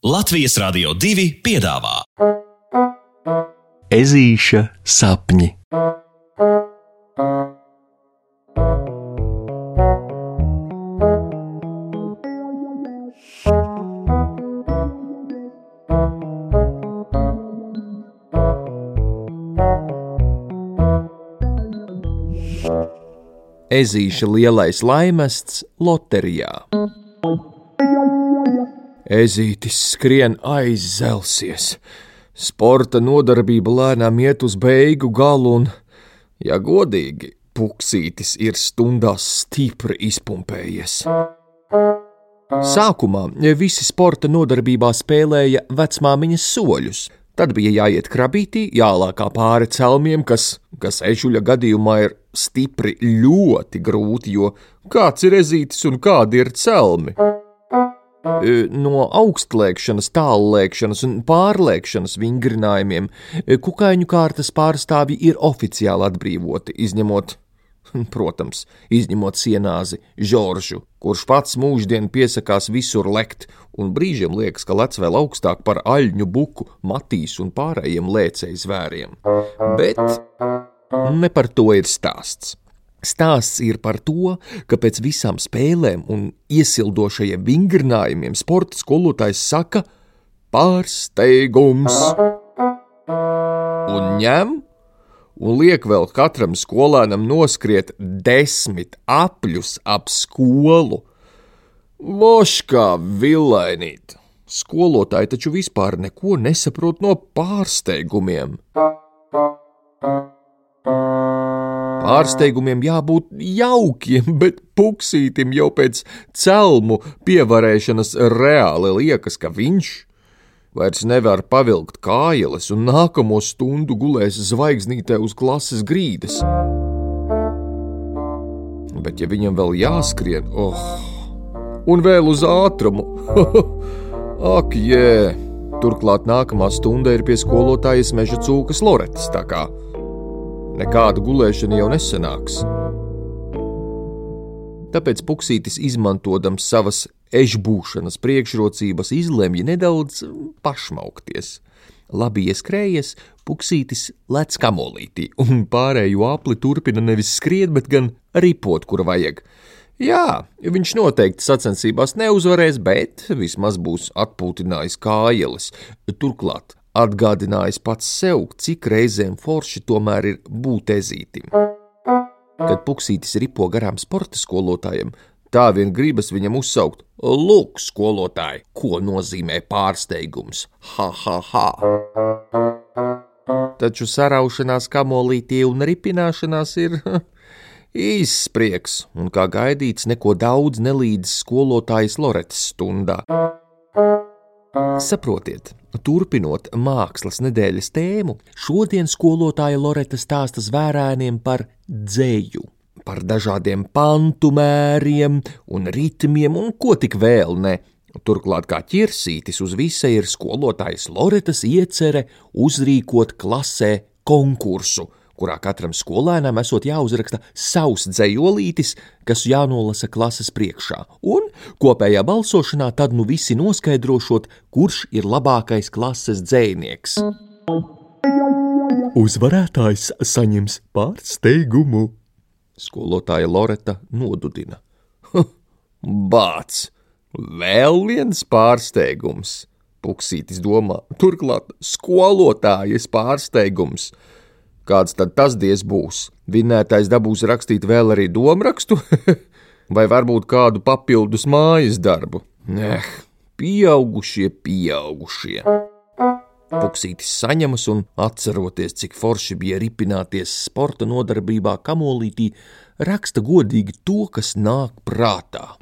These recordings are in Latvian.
Latvijas Rādio 2 piedāvā Ezīša sapņi. Ezīša lielais laimests loterijā. Ezītis skrien aizzelsies. Sporta nodarbība lēnām iet uz beigu galu, un, ja godīgi, puksītis ir stundās stipri izpumpējies. Sākumā visi sporta nodarbībā spēlēja vecmāmiņas soļus. Tad bija jāiet krabītī, jālākā pāri celmiem, kas, kas ežuļa gadījumā ir stipri ļoti grūti, jo kāds ir ezītis un kādi ir celmi. No augstlēkšanas, tāllēkšanas un pārlēkšanas vingrinājumiem kukaiņu kārtas pārstāvji ir oficiāli atbrīvoti, izņemot, protams, izņemot sienāzi Žoržu, kurš pats mūždien piesakās visur lekt, un brīžiem liekas, ka lec vēl augstāk par aļņu buku, matīs un pārējiem lēcēju zvēriem. Bet ne par to ir stāsts. Stāsts ir par to, ka pēc visām spēlēm un iesildošajiem vingrinājumiem sporta skolotājs saka: Pārsteigums! Un ņem un liek vēl katram skolēnam noskriet desmit apļus ap skolu. Moškā villainīt! Skolotāji taču vispār neko nesaprot no pārsteigumiem. Pārsteigumiem jābūt jaukiem, bet puksītim jau pēc celmu pievarēšanas reāli liekas, ka viņš vairs nevar pavilkt kājeles un nākamo stundu gulēs zvaigznītē uz klases grīdas. Bet, ja viņam vēl jāskrien, oh, un vēl uz ātrumu, ak, jē! Turklāt nākamā stunda ir pie skolotājas meža cūkas Loretas, nekāda gulēšana jau nesanāks. Tāpēc puksītis, izmantojams savas ežbūšanas priekšrocības, izlemj nedaudz pašmaukties. Labi ieskrējies, puksītis lec kamolītī, un pārējo apli turpina nevis skriet, bet gan ripot, kur vajag. Jā, viņš noteikti sacensībās neuzvarēs, bet vismaz būs atpūtinājis kājeles. Turklāt atgādinājis pats sev, cik reizēm forši tomēr ir būt ezītim. Kad puksītis ripo garām sporta skolotājiem, tā vien gribas viņam uzsaukt: Lūk, skolotāji, ko nozīmē pārsteigums! Ha, ha, ha! Taču saraušanās kamolītī un ripināšanās ir īsts prieks, un kā gaidīts, neko daudz nelīdz skolotājas Loretas stundā. Saprotiet, turpinot mākslas nedēļas tēmu, šodien skolotāja Loreta stāsta zvērēniem par dzēju, par dažādiem pantu mēriem un ritmiem un ko tik vēl ne. Turklāt, kā ķirsītis uz visa ir skolotājas Loretas iecerē uzrīkot klasē konkursu, kurā katram skolēnam esot jāuzraksta savs dzējolītis, kas jānolasa klases priekšā, un kopējā balsošanā tad nu visi noskaidrošot, kurš ir labākais klases dzējnieks. Uzvarētājs saņems pārsteigumu. Skolotāja Loreta nodudina. Bāts! Vēl viens pārsteigums! Puksītis domā, turklāt skolotājas pārsteigums. Kāds tad tas diez būs? Vinētājs dabūs rakstīt vēl arī domrakstu, vai varbūt kādu papildus mājas darbu? Eh, pieaugušie, pieaugušie. Puksītis saņemas un, atceroties, cik forši bija ripināties sporta nodarbībā kamolītī, raksta godīgi to, kas nāk prātā.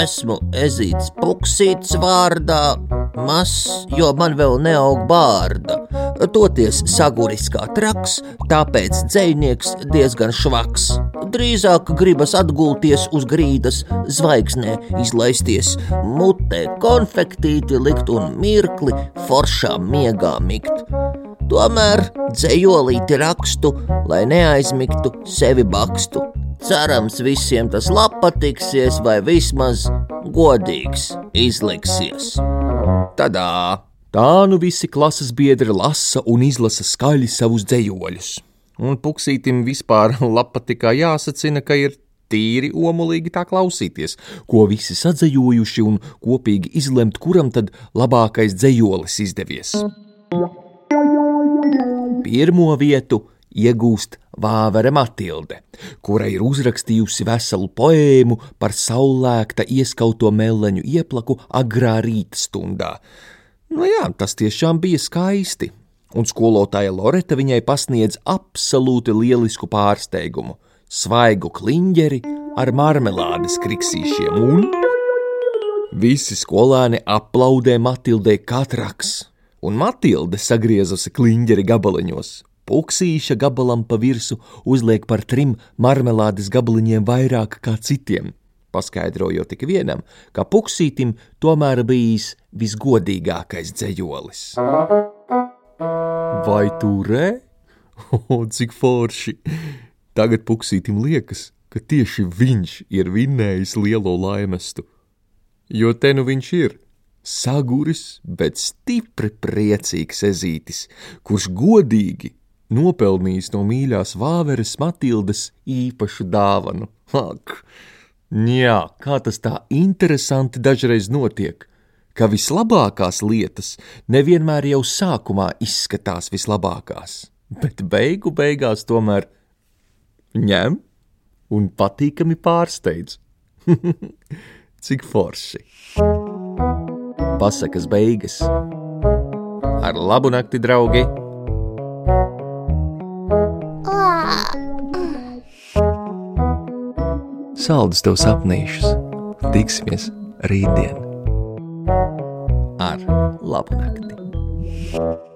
Esmu ezīts puksīts vārdā, mazs, jo man vēl neaug bārda. Toties saguris kā traks, tāpēc dzējnieks diezgan švaks. Drīzāk gribas atgulties uz grīdas, zvaigznē izlaisties, mutē konfektīti likt un mirkli foršā miegā mikt. Tomēr dzējolīti rakstu, lai neaizmigtu, sevi bakstu. Cerams, visiem tas patiksies, vai vismaz godīgs izliksies. Tadā! Tā nu visi klases biedri lasa un izlasa skaļi savus dzējoļus. Un puksītim vispār patikā jāsacina, ka ir tīri omulīgi tā klausīties, ko visi sadzējojuši un kopīgi izlemt, kuram tad labākais dzējolis izdevies. Pirmo vietu iegūst Vāvere Matilde, kura ir uzrakstījusi veselu poēmu par saulēkta ieskauto meleņu ieplaku agrā rīta stundā. Nu jā, tas tiešām bija skaisti, un skolotāja Loreta viņai pasniedz absolūti lielisku pārsteigumu - svaigu kliņģeri ar marmelādes kriksīšiem, un visi skolēni aplaudē Matildei katraks, un Matilde sagriezusi kliņģeri gabaliņos. Puksīša gabalam pa virsmu uzliek par trim marmelādes gabaliņiem vairāk kā citiem, paskaidrojot tik vienam, ka puksītim tomēr bijis visgodīgākais dzējolis. Vai tu re? O, cik forši! Tagad puksītim liekas, ka tieši viņš ir vinnējis lielo laimestu, jo te nu viņš ir saguris, bet stipri priecīgs ezītis, kurš godīgi nopelnījis no mīļās vāveres Matildes īpašu dāvanu. Ak, jā, kā tas tā interesanti dažreiz notiek, ka vislabākās lietas nevienmēr jau sākumā izskatās vislabākās, bet beigu beigās tomēr ņem un patīkami pārsteidz. Cik forši! Pasakas beigas! Ar labu nakti, draugi! Saldus tev sapnīšus! Tiksimies rītdien! Ar labu nakti!